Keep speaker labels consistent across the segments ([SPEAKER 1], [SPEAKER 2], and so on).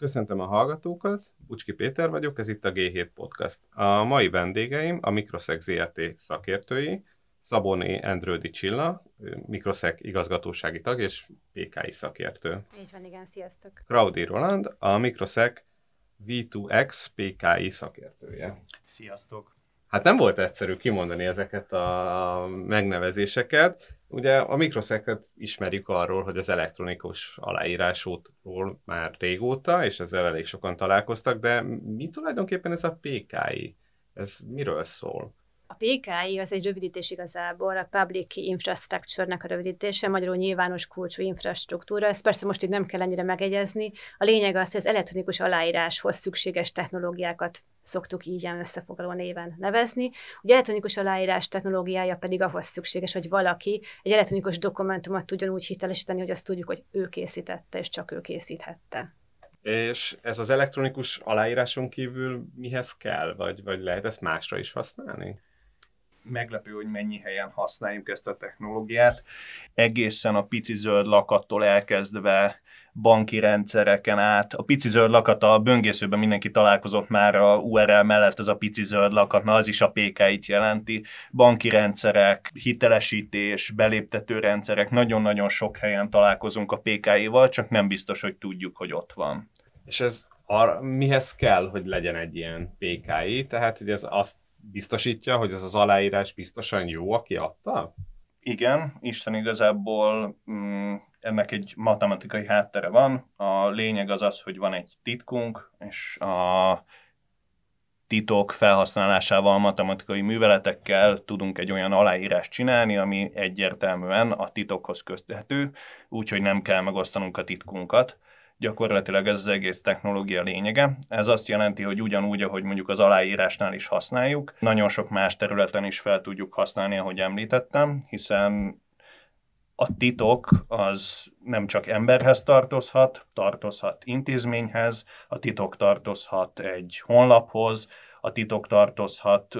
[SPEAKER 1] Köszöntöm a hallgatókat, Ucski Péter vagyok, ez itt a G7 Podcast. A mai vendégeim a Microsec ZRT szakértői, Szaboné Endrődi Csilla, Microsec igazgatósági tag és PKI szakértő.
[SPEAKER 2] Így van, igen, sziasztok.
[SPEAKER 1] Claudi Roland, a Microsec V2X PKI szakértője.
[SPEAKER 3] Sziasztok!
[SPEAKER 1] Hát nem volt egyszerű kimondani ezeket a megnevezéseket. Ugye a mikroszeket ismerjük arról, hogy az elektronikus aláírásútról már régóta, és ezzel elég sokan találkoztak, de mi tulajdonképpen ez a PKI? Ez miről szól?
[SPEAKER 2] A PKI az egy rövidítés igazából, a Public Infrastructure-nek a rövidítése, magyarul nyilvános kulcsú infrastruktúra. Ezt persze most itt nem kell ennyire megegyezni. A lényeg az, hogy az elektronikus aláíráshoz szükséges technológiákat szoktuk így ilyen összefoglaló néven nevezni. Ugye elektronikus aláírás technológiája pedig ahhoz szükséges, hogy valaki egy elektronikus dokumentumot tudjon úgy hitelesíteni, hogy azt tudjuk, hogy ő készítette, és csak ő készíthette.
[SPEAKER 1] És ez az elektronikus aláíráson kívül mihez kell, vagy, vagy lehet ezt másra is használni?
[SPEAKER 3] Meglepő, hogy mennyi helyen használjuk ezt a technológiát. Egészen a pici zöld lakattól elkezdve banki rendszereken át. A pici zöld lakat a böngészőben mindenki találkozott már a URL mellett, ez a pici zöld lakat, na az is a PK-it jelenti. Banki rendszerek, hitelesítés, beléptető rendszerek, nagyon-nagyon sok helyen találkozunk a PK-val, csak nem biztos, hogy tudjuk, hogy ott van.
[SPEAKER 1] És ez arra, mihez kell, hogy legyen egy ilyen PKI? Tehát, hogy ez azt biztosítja, hogy ez az aláírás biztosan jó, aki adta?
[SPEAKER 3] Igen, Isten igazából mm, ennek egy matematikai háttere van. A lényeg az az, hogy van egy titkunk, és a titok felhasználásával, matematikai műveletekkel tudunk egy olyan aláírást csinálni, ami egyértelműen a titokhoz közthető, úgyhogy nem kell megosztanunk a titkunkat. Gyakorlatilag ez az egész technológia lényege. Ez azt jelenti, hogy ugyanúgy, ahogy mondjuk az aláírásnál is használjuk, nagyon sok más területen is fel tudjuk használni, ahogy említettem, hiszen a titok az nem csak emberhez tartozhat, tartozhat intézményhez, a titok tartozhat egy honlaphoz, a titok tartozhat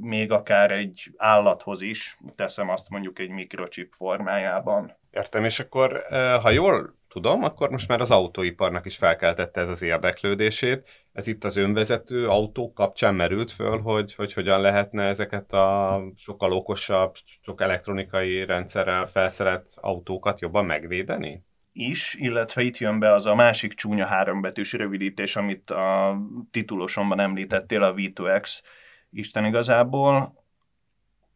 [SPEAKER 3] még akár egy állathoz is, teszem azt mondjuk egy mikrochip formájában.
[SPEAKER 1] Értem, és akkor ha jól tudom, akkor most már az autóiparnak is felkeltette ez az érdeklődését. Ez itt az önvezető autók kapcsán merült föl, hogy, hogy hogyan lehetne ezeket a sokkal okosabb, sok elektronikai rendszerrel felszerelt autókat jobban megvédeni?
[SPEAKER 3] is, illetve itt jön be az a másik csúnya hárombetűs rövidítés, amit a titulosomban említettél, a V2X. Isten igazából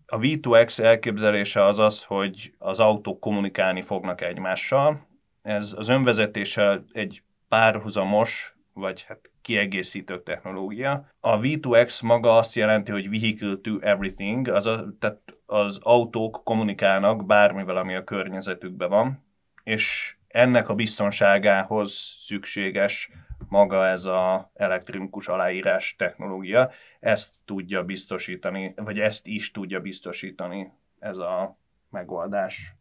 [SPEAKER 3] a V2X elképzelése az az, hogy az autók kommunikálni fognak egymással, ez az önvezetéssel egy párhuzamos, vagy hát kiegészítő technológia. A V2X maga azt jelenti, hogy Vehicle to Everything, az a, tehát az autók kommunikálnak bármivel, ami a környezetükben van, és ennek a biztonságához szükséges maga ez a elektronikus aláírás technológia. Ezt tudja biztosítani, vagy ezt is tudja biztosítani ez a megoldás.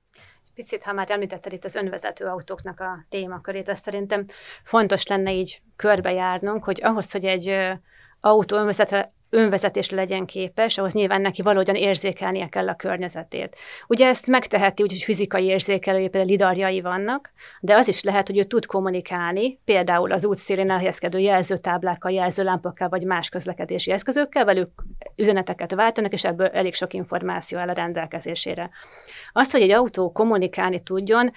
[SPEAKER 2] Picit, ha már említetted itt az önvezető autóknak a témakörét, ezt szerintem fontos lenne így körbejárnunk, hogy ahhoz, hogy egy autó önvezetre önvezetésre legyen képes, ahhoz nyilván neki valahogyan érzékelnie kell a környezetét. Ugye ezt megteheti úgy, hogy fizikai érzékelője, például lidarjai vannak, de az is lehet, hogy ő tud kommunikálni, például az útszélén elhelyezkedő jelzőtáblákkal, jelzőlámpakkal vagy más közlekedési eszközökkel, velük üzeneteket váltanak, és ebből elég sok információ áll a rendelkezésére. Azt, hogy egy autó kommunikálni tudjon,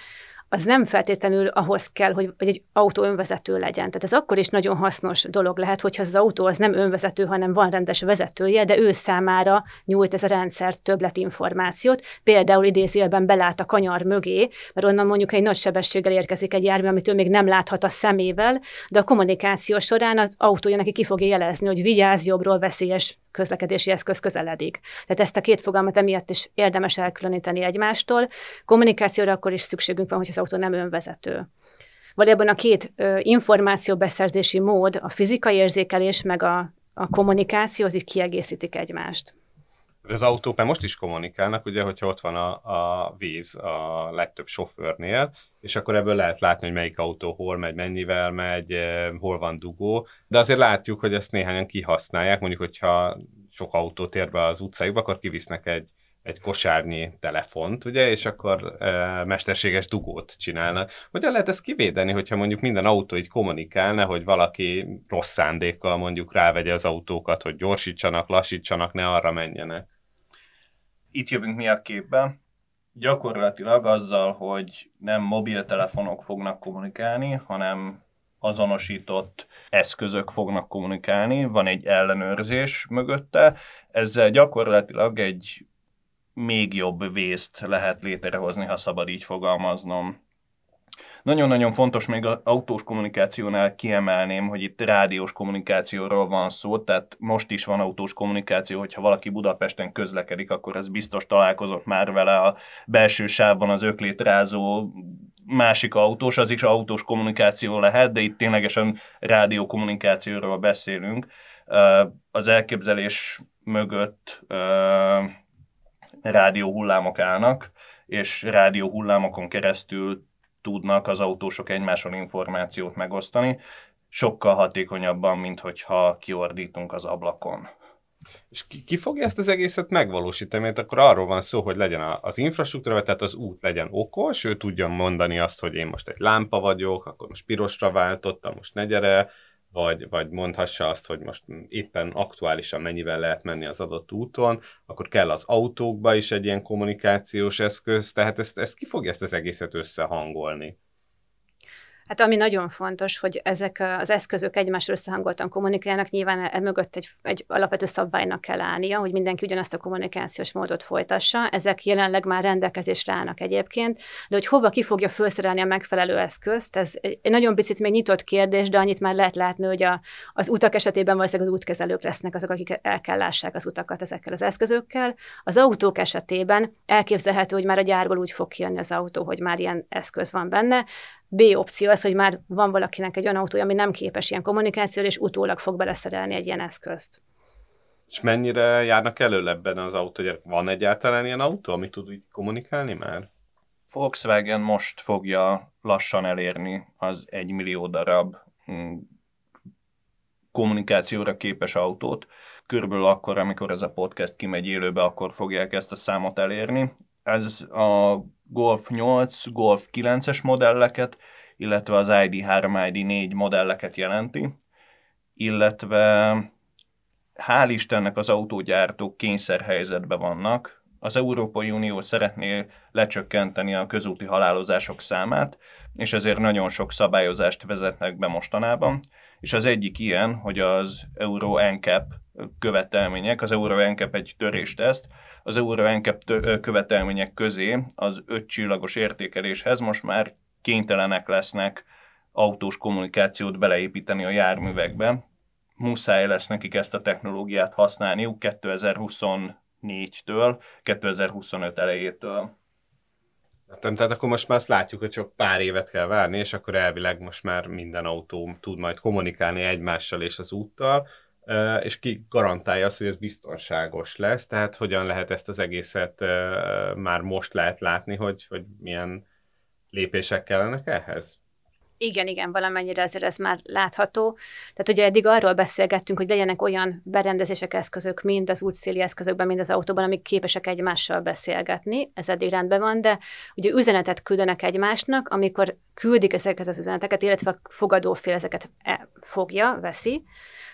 [SPEAKER 2] az nem feltétlenül ahhoz kell, hogy, egy autó önvezető legyen. Tehát ez akkor is nagyon hasznos dolog lehet, hogyha az autó az nem önvezető, hanem van rendes vezetője, de ő számára nyújt ez a rendszer többletinformációt. Például idézőjelben belát a kanyar mögé, mert onnan mondjuk egy nagy sebességgel érkezik egy jármű, amit ő még nem láthat a szemével, de a kommunikáció során az autója neki ki fogja jelezni, hogy vigyázz jobbról veszélyes közlekedési eszköz közeledik. Tehát ezt a két fogalmat emiatt is érdemes elkülöníteni egymástól. Kommunikációra akkor is szükségünk van, hogy autó nem önvezető. Valójában a két ö, információbeszerzési mód, a fizikai érzékelés meg a, a kommunikáció, az így kiegészítik egymást.
[SPEAKER 1] Az autók már most is kommunikálnak, ugye, hogyha ott van a, a víz a legtöbb sofőrnél, és akkor ebből lehet látni, hogy melyik autó hol megy, mennyivel megy, hol van dugó, de azért látjuk, hogy ezt néhányan kihasználják, mondjuk, hogyha sok autó tér be az utcájukba, akkor kivisznek egy egy kosárnyi telefont, ugye, és akkor e, mesterséges dugót csinálnak. Hogyan lehet ezt kivédeni, hogyha mondjuk minden autó így kommunikálna, hogy valaki rossz szándékkal mondjuk rávegye az autókat, hogy gyorsítsanak, lassítsanak, ne arra menjenek?
[SPEAKER 3] Itt jövünk mi a képben. Gyakorlatilag azzal, hogy nem mobiltelefonok fognak kommunikálni, hanem azonosított eszközök fognak kommunikálni, van egy ellenőrzés mögötte, ezzel gyakorlatilag egy még jobb vészt lehet létrehozni, ha szabad így fogalmaznom. Nagyon-nagyon fontos még az autós kommunikációnál kiemelném, hogy itt rádiós kommunikációról van szó, tehát most is van autós kommunikáció, hogyha valaki Budapesten közlekedik, akkor ez biztos találkozott már vele a belső sávban az öklétrázó másik autós, az is autós kommunikáció lehet, de itt ténylegesen rádió kommunikációról beszélünk. Az elképzelés mögött rádió hullámok állnak, és rádió hullámokon keresztül tudnak az autósok egymáson információt megosztani, sokkal hatékonyabban, mint hogyha kiordítunk az ablakon.
[SPEAKER 1] És ki, ki fogja ezt az egészet megvalósítani? Mert akkor arról van szó, hogy legyen az infrastruktúra, tehát az út legyen okos, ő tudja mondani azt, hogy én most egy lámpa vagyok, akkor most pirosra váltottam, most ne gyere, vagy, vagy mondhassa azt, hogy most éppen aktuálisan mennyivel lehet menni az adott úton, akkor kell az autókba is egy ilyen kommunikációs eszköz, tehát ezt, ezt ki fogja ezt az egészet összehangolni?
[SPEAKER 2] Hát ami nagyon fontos, hogy ezek az eszközök egymás összehangoltan kommunikálnak, nyilván e mögött egy, egy alapvető szabválynak kell állnia, hogy mindenki ugyanazt a kommunikációs módot folytassa. Ezek jelenleg már rendelkezésre állnak egyébként, de hogy hova ki fogja felszerelni a megfelelő eszközt, ez egy nagyon picit még nyitott kérdés, de annyit már lehet látni, hogy a, az utak esetében valószínűleg az útkezelők lesznek azok, akik el kell lássák az utakat ezekkel az eszközökkel. Az autók esetében elképzelhető, hogy már a gyárból úgy fog kijönni az autó, hogy már ilyen eszköz van benne. B opció az, hogy már van valakinek egy olyan autója, ami nem képes ilyen kommunikációra, és utólag fog beleszerelni egy ilyen eszközt.
[SPEAKER 1] És mennyire járnak elő ebben az autó? Van egyáltalán ilyen autó, ami tud így kommunikálni már?
[SPEAKER 3] Volkswagen most fogja lassan elérni az egy millió darab mm, kommunikációra képes autót. Körülbelül akkor, amikor ez a podcast kimegy élőbe, akkor fogják ezt a számot elérni. Ez a Golf 8, Golf 9-es modelleket, illetve az ID3, ID4 modelleket jelenti, illetve hál' Istennek az autógyártók kényszerhelyzetben vannak. Az Európai Unió szeretné lecsökkenteni a közúti halálozások számát, és ezért nagyon sok szabályozást vezetnek be mostanában, és az egyik ilyen, hogy az Euro NCAP követelmények, az Euro NCAP egy törésteszt, az Euro NCAP követelmények közé az öt csillagos értékeléshez most már kénytelenek lesznek autós kommunikációt beleépíteni a járművekbe. Muszáj lesz nekik ezt a technológiát használniuk 2024-től, 2025 elejétől.
[SPEAKER 1] Tehát akkor most már azt látjuk, hogy csak pár évet kell várni, és akkor elvileg most már minden autó tud majd kommunikálni egymással és az úttal, és ki garantálja azt, hogy ez biztonságos lesz, tehát hogyan lehet ezt az egészet már most lehet látni, hogy, hogy milyen lépések kellenek ehhez?
[SPEAKER 2] Igen, igen, valamennyire azért ez már látható. Tehát ugye eddig arról beszélgettünk, hogy legyenek olyan berendezések, eszközök, mind az útszéli eszközökben, mind az autóban, amik képesek egymással beszélgetni, ez eddig rendben van, de ugye üzenetet küldenek egymásnak, amikor küldik ezeket az üzeneteket, illetve a fogadófél ezeket e, fogja, veszi,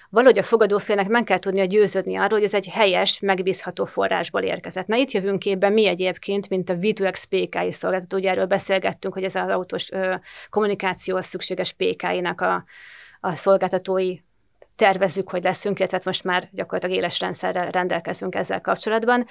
[SPEAKER 2] valahogy a fogadófélnek meg kell tudnia győződni arról, hogy ez egy helyes, megbízható forrásból érkezett. Na itt jövünk képben mi egyébként, mint a V2X PKI szolgáltató, ugye erről beszélgettünk, hogy ez az autós ö, kommunikációhoz szükséges PKI-nak a, a szolgáltatói tervezzük, hogy leszünk, illetve most már gyakorlatilag éles rendszerrel rendelkezünk ezzel kapcsolatban.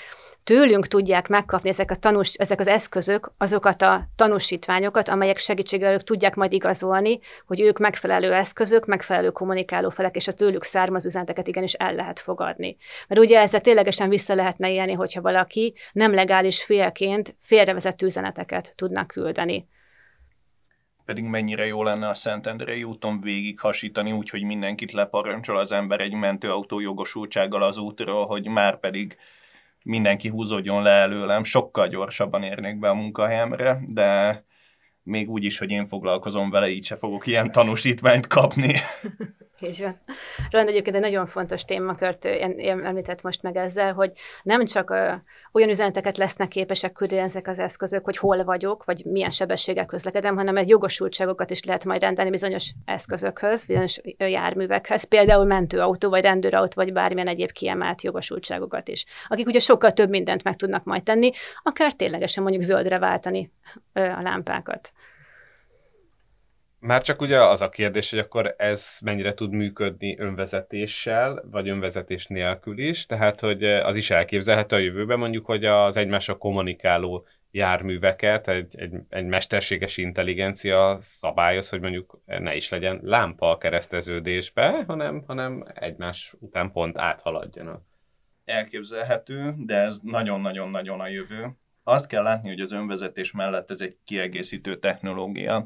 [SPEAKER 2] Tőlünk tudják megkapni ezek, a tanús, ezek az eszközök azokat a tanúsítványokat, amelyek segítségével ők tudják majd igazolni, hogy ők megfelelő eszközök, megfelelő kommunikáló felek, és a tőlük származó üzeneteket igenis el lehet fogadni. Mert ugye ezzel ténylegesen vissza lehetne élni, hogyha valaki nem legális félként félrevezető üzeneteket tudnak küldeni
[SPEAKER 3] pedig mennyire jó lenne a Szentendrei úton végig hasítani, úgyhogy mindenkit leparancsol az ember egy mentőautó jogosultsággal az útról, hogy már pedig mindenki húzódjon le előlem, sokkal gyorsabban érnék be a munkahelyemre, de még úgy is, hogy én foglalkozom vele, így se fogok ilyen tanúsítványt kapni.
[SPEAKER 2] Így van. Roland egyébként egy nagyon fontos témakört említett most meg ezzel, hogy nem csak uh, olyan üzeneteket lesznek képesek küldeni ezek az eszközök, hogy hol vagyok, vagy milyen sebességgel közlekedem, hanem egy jogosultságokat is lehet majd rendelni bizonyos eszközökhöz, bizonyos járművekhez, például mentőautó, vagy rendőrautó, vagy bármilyen egyéb kiemelt jogosultságokat is. Akik ugye sokkal több mindent meg tudnak majd tenni, akár ténylegesen mondjuk zöldre váltani a lámpákat.
[SPEAKER 1] Már csak ugye az a kérdés, hogy akkor ez mennyire tud működni önvezetéssel, vagy önvezetés nélkül is, tehát hogy az is elképzelhető a jövőben mondjuk, hogy az egymással kommunikáló járműveket egy, egy, egy mesterséges intelligencia szabályoz, hogy mondjuk ne is legyen lámpa a kereszteződésbe, hanem, hanem egymás után pont áthaladjanak.
[SPEAKER 3] Elképzelhető, de ez nagyon-nagyon-nagyon a jövő. Azt kell látni, hogy az önvezetés mellett ez egy kiegészítő technológia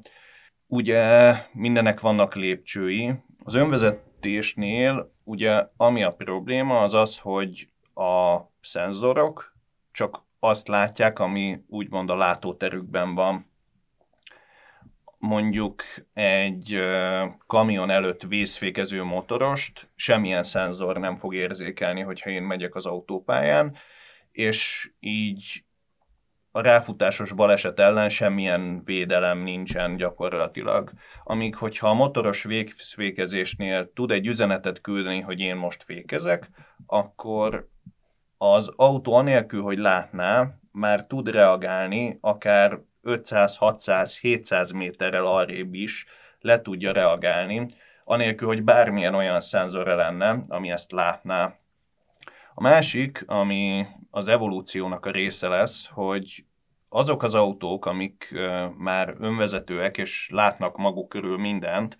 [SPEAKER 3] ugye mindenek vannak lépcsői. Az önvezetésnél ugye ami a probléma az az, hogy a szenzorok csak azt látják, ami úgymond a látóterükben van. Mondjuk egy kamion előtt vészfékező motorost semmilyen szenzor nem fog érzékelni, hogyha én megyek az autópályán, és így a ráfutásos baleset ellen semmilyen védelem nincsen gyakorlatilag. Amíg, hogyha a motoros végfékezésnél tud egy üzenetet küldeni, hogy én most fékezek, akkor az autó anélkül, hogy látná, már tud reagálni, akár 500, 600, 700 méterrel arrébb is le tudja reagálni, anélkül, hogy bármilyen olyan szenzora lenne, ami ezt látná. A másik, ami az evolúciónak a része lesz, hogy azok az autók, amik már önvezetőek és látnak maguk körül mindent,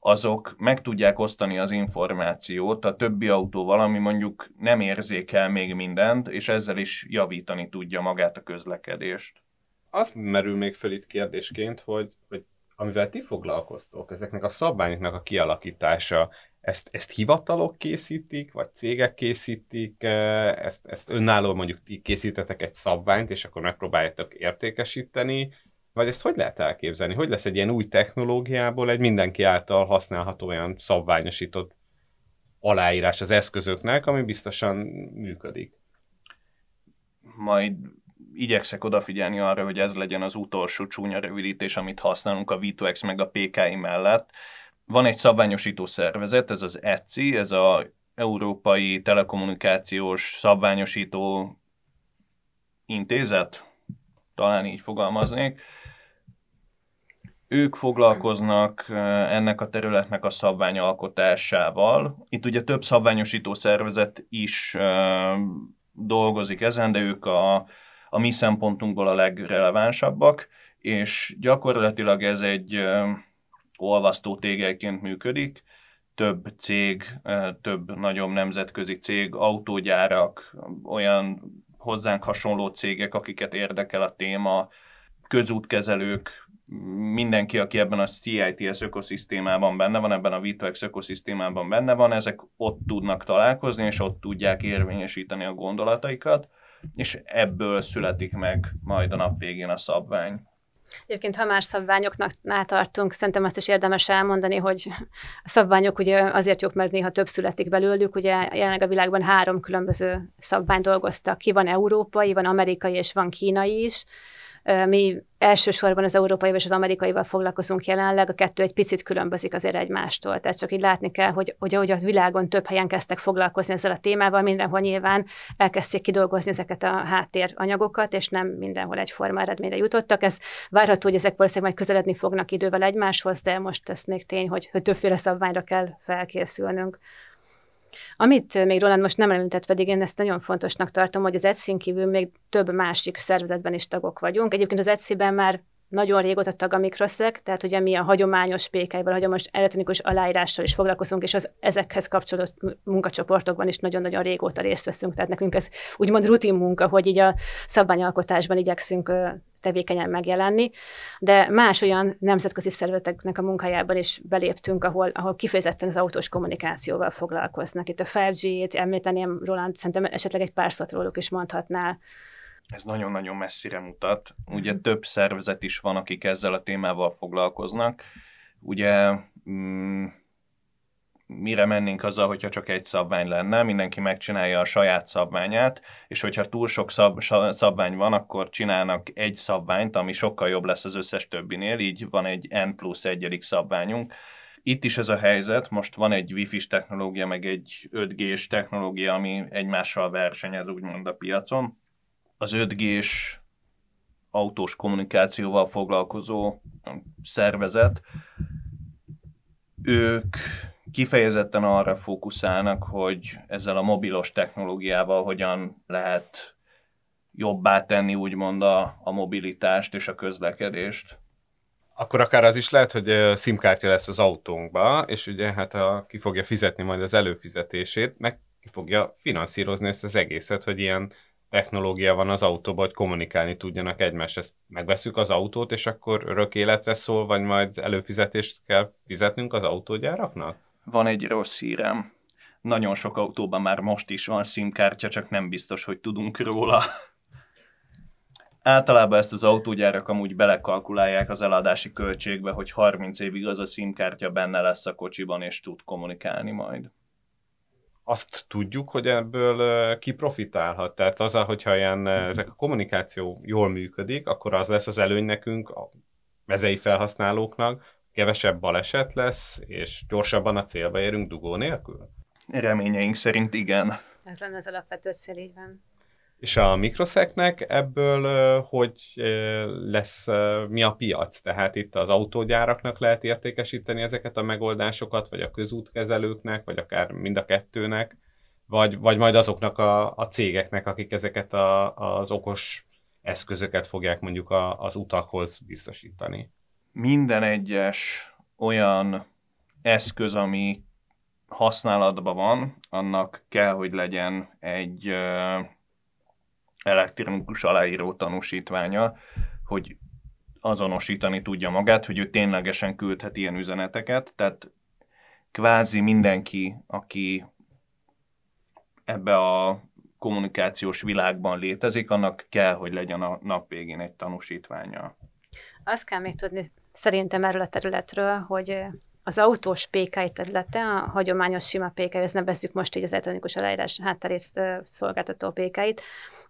[SPEAKER 3] azok meg tudják osztani az információt a többi autóval, ami mondjuk nem érzékel még mindent, és ezzel is javítani tudja magát a közlekedést.
[SPEAKER 1] Azt merül még fel itt kérdésként, hogy, hogy amivel ti foglalkoztok, ezeknek a szabványoknak a kialakítása, ezt, ezt hivatalok készítik, vagy cégek készítik, ezt, ezt önálló mondjuk ti készítetek egy szabványt, és akkor megpróbáljátok értékesíteni, vagy ezt hogy lehet elképzelni? Hogy lesz egy ilyen új technológiából egy mindenki által használható olyan szabványosított aláírás az eszközöknek, ami biztosan működik?
[SPEAKER 3] Majd igyekszek odafigyelni arra, hogy ez legyen az utolsó csúnya rövidítés, amit használunk a V2X meg a PKI mellett, van egy szabványosító szervezet, ez az ECI, ez az Európai Telekommunikációs Szabványosító Intézet, talán így fogalmaznék. Ők foglalkoznak ennek a területnek a szabványalkotásával. Itt ugye több szabványosító szervezet is dolgozik ezen, de ők a, a mi szempontunkból a legrelevánsabbak, és gyakorlatilag ez egy olvasztó tégelyként működik, több cég, több nagyobb nemzetközi cég, autógyárak, olyan hozzánk hasonló cégek, akiket érdekel a téma, közútkezelők, mindenki, aki ebben a CITS ökoszisztémában benne van, ebben a V2X ökoszisztémában benne van, ezek ott tudnak találkozni, és ott tudják érvényesíteni a gondolataikat, és ebből születik meg majd a nap végén a szabvány.
[SPEAKER 2] Egyébként, ha már szabványoknak tartunk, szerintem azt is érdemes elmondani, hogy a szabványok ugye azért jók, mert néha több születik belőlük. Ugye jelenleg a világban három különböző szabvány dolgoztak ki, van európai, van amerikai és van kínai is mi elsősorban az európai és az amerikaival foglalkozunk jelenleg, a kettő egy picit különbözik azért egymástól. Tehát csak így látni kell, hogy, hogy ahogy a világon több helyen kezdtek foglalkozni ezzel a témával, mindenhol nyilván elkezdték kidolgozni ezeket a háttéranyagokat, és nem mindenhol egyforma eredményre jutottak. Ez várható, hogy ezek valószínűleg majd közeledni fognak idővel egymáshoz, de most ez még tény, hogy, hogy többféle szabványra kell felkészülnünk. Amit még Roland most nem említett, pedig én ezt nagyon fontosnak tartom, hogy az ETSZ-n kívül még több másik szervezetben is tagok vagyunk. Egyébként az ETSZ-ben már nagyon régóta tag a Mikroszek, tehát ugye mi a hagyományos PK-val, hagyományos elektronikus aláírással is foglalkozunk, és az ezekhez kapcsolódó munkacsoportokban is nagyon-nagyon régóta részt veszünk, tehát nekünk ez úgymond rutin munka, hogy így a szabványalkotásban igyekszünk tevékenyen megjelenni, de más olyan nemzetközi szervezeteknek a munkájában is beléptünk, ahol, ahol kifejezetten az autós kommunikációval foglalkoznak. Itt a 5G-t említeném, Roland, szerintem esetleg egy pár szót róluk is mondhatnál
[SPEAKER 3] ez nagyon-nagyon messzire mutat. Ugye mhm. több szervezet is van, akik ezzel a témával foglalkoznak. Ugye mm, mire mennénk azzal, hogyha csak egy szabvány lenne, mindenki megcsinálja a saját szabványát, és hogyha túl sok szab, szabvány van, akkor csinálnak egy szabványt, ami sokkal jobb lesz az összes többinél, így van egy N plusz egyedik szabványunk. Itt is ez a helyzet, most van egy Wi-Fi-s technológia, meg egy 5G-s technológia, ami egymással versenyez úgymond a piacon. Az 5G-s autós kommunikációval foglalkozó szervezet, ők kifejezetten arra fókuszálnak, hogy ezzel a mobilos technológiával hogyan lehet jobbá tenni úgymond a, a mobilitást és a közlekedést.
[SPEAKER 1] Akkor akár az is lehet, hogy SIM-kártya lesz az autónkba, és ugye hát a, ki fogja fizetni majd az előfizetését, meg ki fogja finanszírozni ezt az egészet, hogy ilyen technológia van az autóban, hogy kommunikálni tudjanak egymást. Ezt megveszük az autót, és akkor örök életre szól, vagy majd előfizetést kell fizetnünk az autógyáraknak?
[SPEAKER 3] Van egy rossz hírem. Nagyon sok autóban már most is van SIM-kártya, csak nem biztos, hogy tudunk róla. Általában ezt az autógyárak amúgy belekalkulálják az eladási költségbe, hogy 30 évig az a SIM-kártya benne lesz a kocsiban, és tud kommunikálni majd
[SPEAKER 1] azt tudjuk, hogy ebből ki profitálhat. Tehát az, hogyha ilyen, ezek a kommunikáció jól működik, akkor az lesz az előny nekünk, a mezei felhasználóknak, kevesebb baleset lesz, és gyorsabban a célba érünk dugó nélkül?
[SPEAKER 3] Reményeink szerint igen.
[SPEAKER 2] Ez lenne az alapvető cél, így van.
[SPEAKER 1] És a mikroszeknek ebből hogy lesz, mi a piac? Tehát itt az autógyáraknak lehet értékesíteni ezeket a megoldásokat, vagy a közútkezelőknek, vagy akár mind a kettőnek, vagy, vagy majd azoknak a, a cégeknek, akik ezeket a, az okos eszközöket fogják mondjuk a, az utakhoz biztosítani.
[SPEAKER 3] Minden egyes olyan eszköz, ami használatban van, annak kell, hogy legyen egy elektronikus aláíró tanúsítványa, hogy azonosítani tudja magát, hogy ő ténylegesen küldhet ilyen üzeneteket, tehát kvázi mindenki, aki ebbe a kommunikációs világban létezik, annak kell, hogy legyen a nap végén egy tanúsítványa.
[SPEAKER 2] Azt kell még tudni szerintem erről a területről, hogy az autós PKI területe, a hagyományos sima PKI, ezt nevezzük most így az elektronikus aláírás hátterészt szolgáltató PKI-t,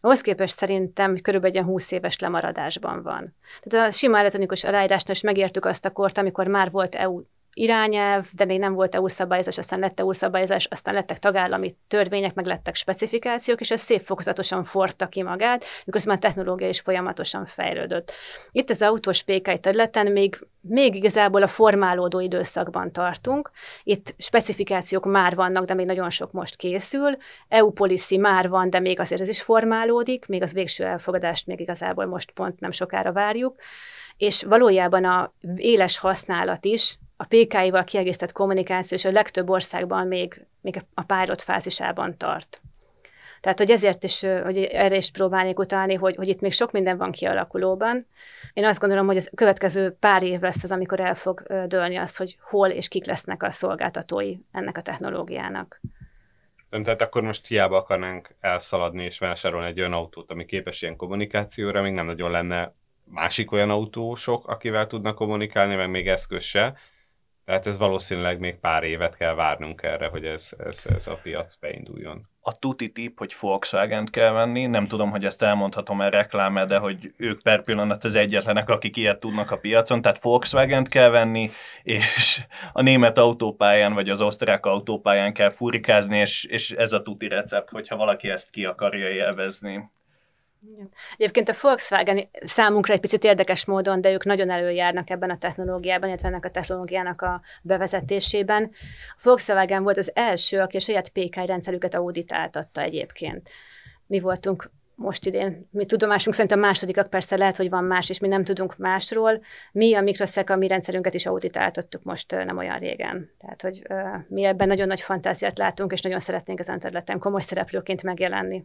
[SPEAKER 2] ahhoz képest szerintem körülbelül egy 20 éves lemaradásban van. Tehát a sima elektronikus aláírásnál is megértük azt a kort, amikor már volt EU irányelv, de még nem volt EU szabályozás, aztán lett EU szabályozás, aztán lettek tagállami törvények, meg lettek specifikációk, és ez szép fokozatosan forta ki magát, miközben a technológia is folyamatosan fejlődött. Itt az autós PKI területen még, még igazából a formálódó időszakban tartunk. Itt specifikációk már vannak, de még nagyon sok most készül. EU policy már van, de még azért ez is formálódik, még az végső elfogadást még igazából most pont nem sokára várjuk és valójában a éles használat is a PKI-val kiegészített kommunikáció és a legtöbb országban még, még a pilot fázisában tart. Tehát, hogy ezért is, hogy erre is próbálnék utalni, hogy, hogy itt még sok minden van kialakulóban. Én azt gondolom, hogy a következő pár év lesz az, amikor el fog dőlni az, hogy hol és kik lesznek a szolgáltatói ennek a technológiának.
[SPEAKER 1] Tehát akkor most hiába akarnánk elszaladni és vásárolni egy olyan autót, ami képes ilyen kommunikációra, még nem nagyon lenne másik olyan autósok, akivel tudnak kommunikálni, meg még eszköz se. Tehát ez valószínűleg még pár évet kell várnunk erre, hogy ez, ez, ez a piac beinduljon.
[SPEAKER 3] A tuti tip, hogy volkswagen kell venni, nem tudom, hogy ezt elmondhatom el reklám de hogy ők per pillanat az egyetlenek, akik ilyet tudnak a piacon, tehát volkswagen kell venni, és a német autópályán vagy az osztrák autópályán kell furikázni, és, és ez a tuti recept, hogyha valaki ezt ki akarja élvezni.
[SPEAKER 2] Egyébként a Volkswagen számunkra egy picit érdekes módon, de ők nagyon előjárnak ebben a technológiában, illetve ennek a technológiának a bevezetésében. A Volkswagen volt az első, aki a saját PKI rendszerüket auditáltatta egyébként. Mi voltunk most idén, mi tudomásunk szerint a másodikak, persze lehet, hogy van más, és mi nem tudunk másról. Mi a Microszek, a mi rendszerünket is auditáltattuk most nem olyan régen. Tehát, hogy mi ebben nagyon nagy fantáziát látunk, és nagyon szeretnénk ezen területen komoly szereplőként megjelenni.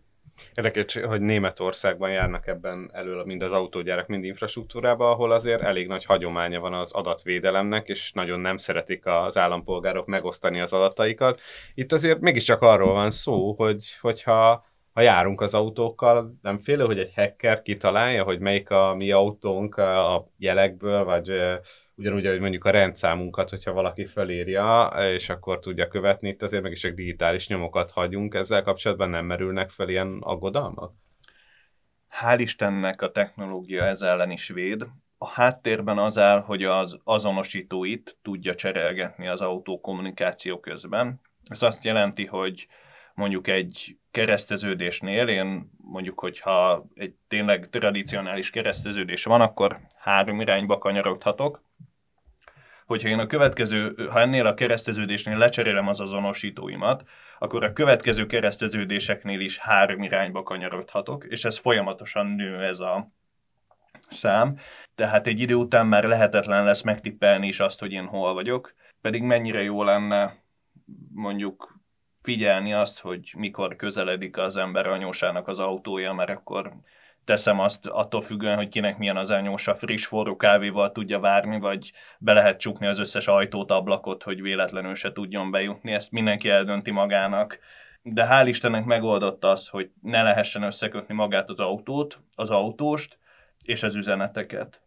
[SPEAKER 1] Érdekes, hogy Németországban járnak ebben elől mind az autógyárak, mind infrastruktúrában, ahol azért elég nagy hagyománya van az adatvédelemnek, és nagyon nem szeretik az állampolgárok megosztani az adataikat. Itt azért mégiscsak arról van szó, hogy, hogyha ha járunk az autókkal, nem félő, hogy egy hacker kitalálja, hogy melyik a mi autónk a jelekből, vagy ugyanúgy, hogy mondjuk a rendszámunkat, hogyha valaki felírja, és akkor tudja követni, itt azért meg is egy digitális nyomokat hagyunk, ezzel kapcsolatban nem merülnek fel ilyen aggodalmak?
[SPEAKER 3] Hál' Istennek a technológia ez ellen is véd. A háttérben az áll, hogy az azonosítóit tudja cserélgetni az autó kommunikáció közben. Ez azt jelenti, hogy mondjuk egy kereszteződésnél, én mondjuk, hogyha egy tényleg tradicionális kereszteződés van, akkor három irányba kanyarodhatok. Hogyha én a következő, ha ennél a kereszteződésnél lecserélem az azonosítóimat, akkor a következő kereszteződéseknél is három irányba kanyarodhatok, és ez folyamatosan nő ez a szám, tehát egy idő után már lehetetlen lesz megtippelni is azt, hogy én hol vagyok, pedig mennyire jó lenne mondjuk figyelni azt, hogy mikor közeledik az ember anyósának az autója, mert akkor teszem azt attól függően, hogy kinek milyen az anyósa, friss forró kávéval tudja várni, vagy be lehet csukni az összes ajtót, ablakot, hogy véletlenül se tudjon bejutni. Ezt mindenki eldönti magának. De hál' Istennek megoldott az, hogy ne lehessen összekötni magát az autót, az autóst, és az üzeneteket.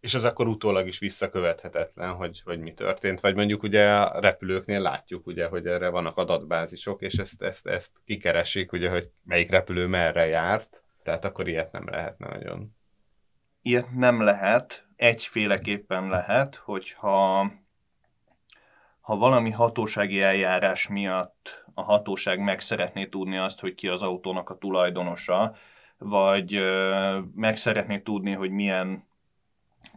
[SPEAKER 1] És az akkor utólag is visszakövethetetlen, hogy, hogy mi történt. Vagy mondjuk ugye a repülőknél látjuk, ugye, hogy erre vannak adatbázisok, és ezt, ezt, ezt kikeresik, ugye, hogy melyik repülő merre járt, tehát akkor ilyet nem lehetne nagyon.
[SPEAKER 3] Ilyet nem lehet, egyféleképpen lehet, hogyha ha valami hatósági eljárás miatt a hatóság meg szeretné tudni azt, hogy ki az autónak a tulajdonosa, vagy meg szeretné tudni, hogy milyen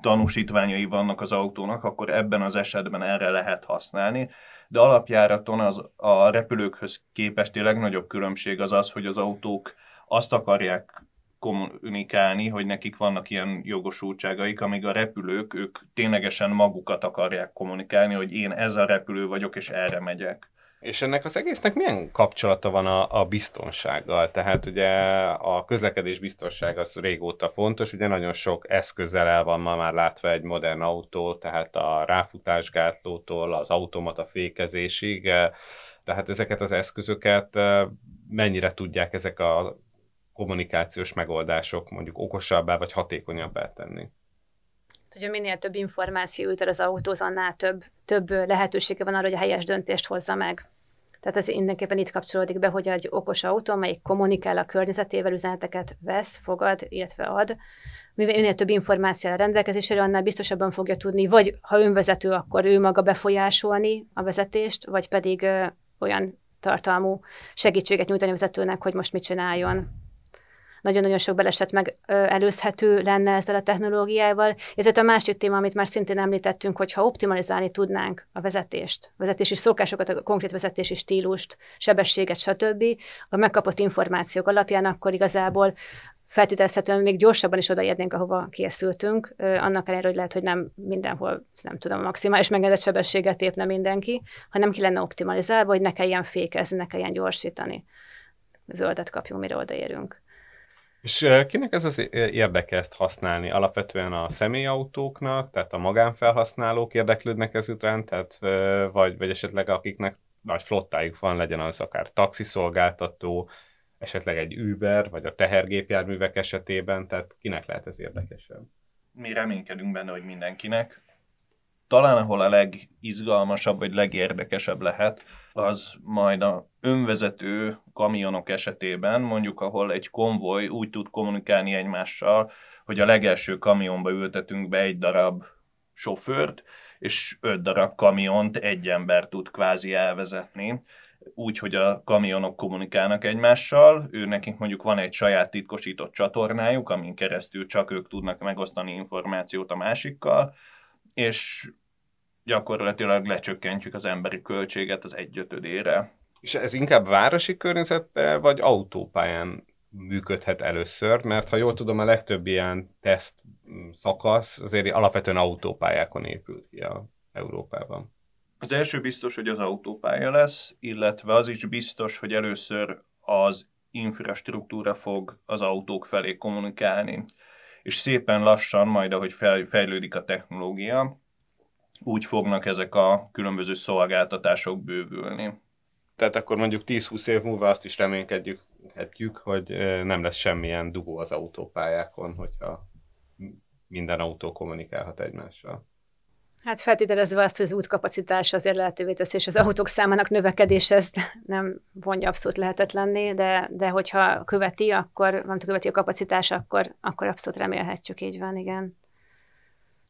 [SPEAKER 3] tanúsítványai vannak az autónak, akkor ebben az esetben erre lehet használni. De alapjáraton az, a repülőkhöz képest legnagyobb különbség az az, hogy az autók azt akarják kommunikálni, hogy nekik vannak ilyen jogosultságaik, amíg a repülők, ők ténylegesen magukat akarják kommunikálni, hogy én ez a repülő vagyok, és erre megyek.
[SPEAKER 1] És ennek az egésznek milyen kapcsolata van a, a biztonsággal? Tehát ugye a közlekedés biztonság az régóta fontos, ugye nagyon sok eszközzel el van ma már látva egy modern autó, tehát a ráfutásgátlótól az automata fékezésig, tehát ezeket az eszközöket mennyire tudják ezek a kommunikációs megoldások mondjuk okosabbá vagy hatékonyabbá tenni?
[SPEAKER 2] Ugye minél több információ jut az autóz, annál több, több lehetősége van arra, hogy a helyes döntést hozza meg. Tehát ez mindenképpen itt kapcsolódik be, hogy egy okos autó, amelyik kommunikál a környezetével, üzeneteket vesz, fogad, illetve ad. Minél több információ a rendelkezésére, annál biztosabban fogja tudni, vagy ha önvezető, akkor ő maga befolyásolni a vezetést, vagy pedig ö, olyan tartalmú segítséget nyújtani a vezetőnek, hogy most mit csináljon nagyon-nagyon sok baleset meg előzhető lenne ezzel a technológiával. Illetve a másik téma, amit már szintén említettünk, hogy ha optimalizálni tudnánk a vezetést, vezetési szokásokat, a konkrét vezetési stílust, sebességet, stb., a megkapott információk alapján, akkor igazából feltételezhetően még gyorsabban is odaérnénk, ahova készültünk, annak ellenére, hogy lehet, hogy nem mindenhol, nem tudom, a maximális megengedett sebességet épne mindenki, hanem ki lenne optimalizálva, hogy ne kelljen fékezni, ne kelljen gyorsítani. Zöldet kapjunk, mire odaérünk.
[SPEAKER 1] És kinek ez az érdeke ezt használni? Alapvetően a személyautóknak, tehát a magánfelhasználók érdeklődnek ez után, tehát, vagy, vagy esetleg akiknek nagy flottájuk van, legyen az akár taxiszolgáltató, esetleg egy Uber, vagy a tehergépjárművek esetében, tehát kinek lehet ez érdekesebb?
[SPEAKER 3] Mi reménykedünk benne, hogy mindenkinek. Talán ahol a legizgalmasabb, vagy legérdekesebb lehet, az majd a önvezető kamionok esetében, mondjuk ahol egy konvoj úgy tud kommunikálni egymással, hogy a legelső kamionba ültetünk be egy darab sofőrt, és öt darab kamiont egy ember tud kvázi elvezetni, úgy, hogy a kamionok kommunikálnak egymással, ő nekik mondjuk van egy saját titkosított csatornájuk, amin keresztül csak ők tudnak megosztani információt a másikkal, és gyakorlatilag lecsökkentjük az emberi költséget az egyötödére.
[SPEAKER 1] És ez inkább városi környezetben, vagy autópályán működhet először, mert ha jól tudom, a legtöbb ilyen teszt szakasz azért alapvetően autópályákon épült ki a Európában.
[SPEAKER 3] Az első biztos, hogy az autópálya lesz, illetve az is biztos, hogy először az infrastruktúra fog az autók felé kommunikálni. És szépen lassan, majd ahogy fejlődik a technológia, úgy fognak ezek a különböző szolgáltatások bővülni.
[SPEAKER 1] Tehát akkor mondjuk 10-20 év múlva azt is reménykedjük, hogy nem lesz semmilyen dugó az autópályákon, hogyha minden autó kommunikálhat egymással.
[SPEAKER 2] Hát feltételezve azt, hogy az útkapacitás azért lehetővé teszi, és az autók számának növekedése ezt nem vonja abszolút lehetetlenné, de, de hogyha követi, akkor, nem követi a kapacitás, akkor, akkor abszolút remélhetjük, így van, igen.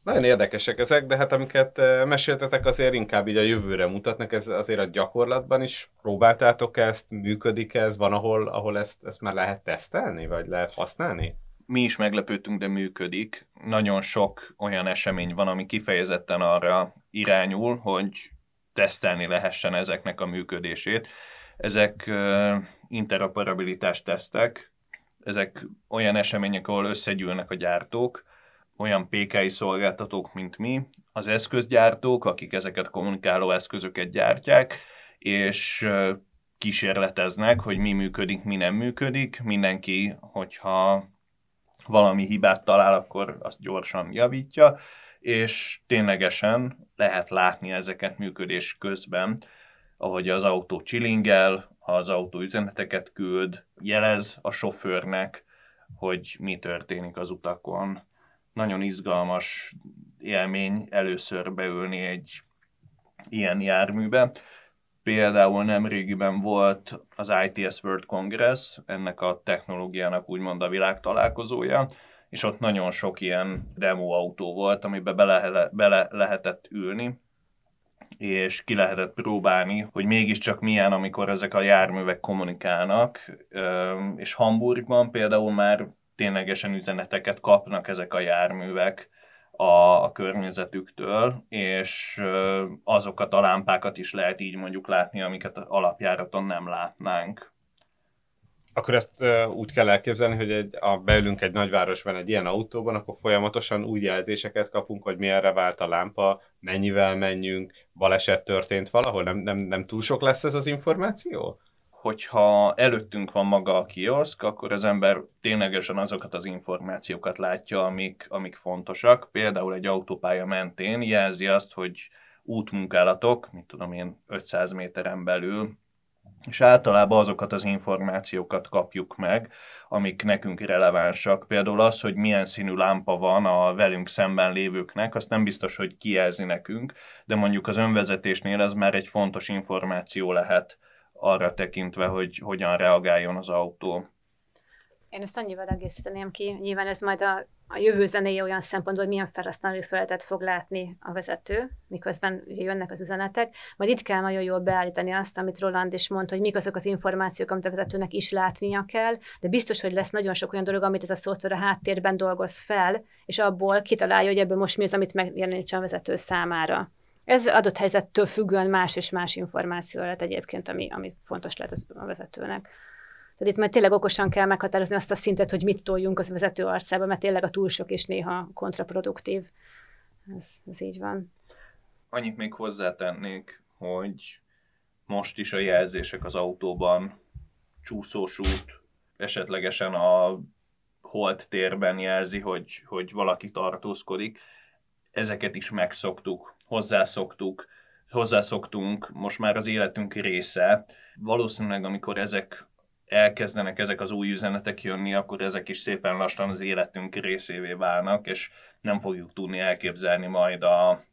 [SPEAKER 1] Nagyon érdekesek ezek, de hát amiket eh, meséltetek azért inkább így a jövőre mutatnak, ez azért a gyakorlatban is próbáltátok ezt, működik ez, van ahol, ahol ezt, ezt már lehet tesztelni, vagy lehet használni?
[SPEAKER 3] Mi is meglepődtünk, de működik. Nagyon sok olyan esemény van, ami kifejezetten arra irányul, hogy tesztelni lehessen ezeknek a működését. Ezek interoperabilitás tesztek, ezek olyan események, ahol összegyűlnek a gyártók, olyan PKI szolgáltatók, mint mi, az eszközgyártók, akik ezeket kommunikáló eszközöket gyártják, és kísérleteznek, hogy mi működik, mi nem működik. Mindenki, hogyha valami hibát talál, akkor azt gyorsan javítja, és ténylegesen lehet látni ezeket működés közben, ahogy az autó csilingel, az autó üzeneteket küld, jelez a sofőrnek, hogy mi történik az utakon nagyon izgalmas élmény először beülni egy ilyen járműbe. Például nem régiben volt az ITS World Congress, ennek a technológiának úgymond a világ találkozója, és ott nagyon sok ilyen demo autó volt, amiben bele, bele lehetett ülni, és ki lehetett próbálni, hogy mégiscsak milyen, amikor ezek a járművek kommunikálnak, és Hamburgban például már ténylegesen üzeneteket kapnak ezek a járművek a, a környezetüktől, és azokat a lámpákat is lehet így mondjuk látni, amiket alapjáraton nem látnánk.
[SPEAKER 1] Akkor ezt úgy kell elképzelni, hogy egy, a, beülünk egy nagyvárosban egy ilyen autóban, akkor folyamatosan úgy jelzéseket kapunk, hogy milyenre vált a lámpa, mennyivel menjünk, baleset történt valahol, nem, nem, nem túl sok lesz ez az információ?
[SPEAKER 3] Hogyha előttünk van maga a kioszk, akkor az ember ténylegesen azokat az információkat látja, amik, amik fontosak. Például egy autópálya mentén jelzi azt, hogy útmunkálatok, mit tudom én, 500 méteren belül, és általában azokat az információkat kapjuk meg, amik nekünk relevánsak. Például az, hogy milyen színű lámpa van a velünk szemben lévőknek, azt nem biztos, hogy kijelzi nekünk, de mondjuk az önvezetésnél ez már egy fontos információ lehet arra tekintve, hogy hogyan reagáljon az autó.
[SPEAKER 2] Én ezt annyival egészíteném ki, nyilván ez majd a, a jövő zenéje olyan szempontból, hogy milyen felhasználói felületet fog látni a vezető, miközben ugye jönnek az üzenetek. Majd itt kell nagyon jól beállítani azt, amit Roland is mondta, hogy mik azok az információk, amit a vezetőnek is látnia kell, de biztos, hogy lesz nagyon sok olyan dolog, amit ez a szoftver a háttérben dolgoz fel, és abból kitalálja, hogy ebből most mi az, amit megjelenítsen a vezető számára. Ez adott helyzettől függően más és más információ lehet egyébként, ami, ami fontos lehet az, a vezetőnek. Tehát itt már tényleg okosan kell meghatározni azt a szintet, hogy mit toljunk az vezető arcába, mert tényleg a túl sok is néha kontraproduktív. Ez, ez így van.
[SPEAKER 3] Annyit még hozzátennék, hogy most is a jelzések az autóban, csúszós út, esetlegesen a holt térben jelzi, hogy, hogy valaki tartózkodik. Ezeket is megszoktuk hozzászoktuk, hozzászoktunk, most már az életünk része. Valószínűleg, amikor ezek elkezdenek ezek az új üzenetek jönni, akkor ezek is szépen lassan az életünk részévé válnak, és nem fogjuk tudni elképzelni majd a,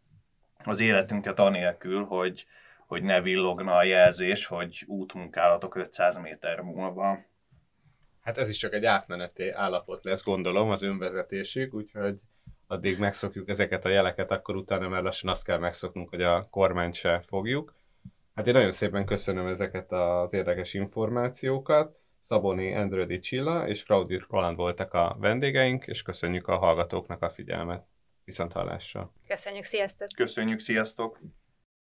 [SPEAKER 3] az életünket anélkül, hogy, hogy ne villogna a jelzés, hogy útmunkálatok 500 méter múlva.
[SPEAKER 1] Hát ez is csak egy átmeneti állapot lesz, gondolom, az önvezetésük, úgyhogy addig megszokjuk ezeket a jeleket, akkor utána már lassan azt kell megszoknunk, hogy a kormányt se fogjuk. Hát én nagyon szépen köszönöm ezeket az érdekes információkat. Szaboni Endrödi Csilla és Claudi Roland voltak a vendégeink, és köszönjük a hallgatóknak a figyelmet. Viszont hallásra.
[SPEAKER 2] Köszönjük, sziasztok!
[SPEAKER 3] Köszönjük, sziasztok!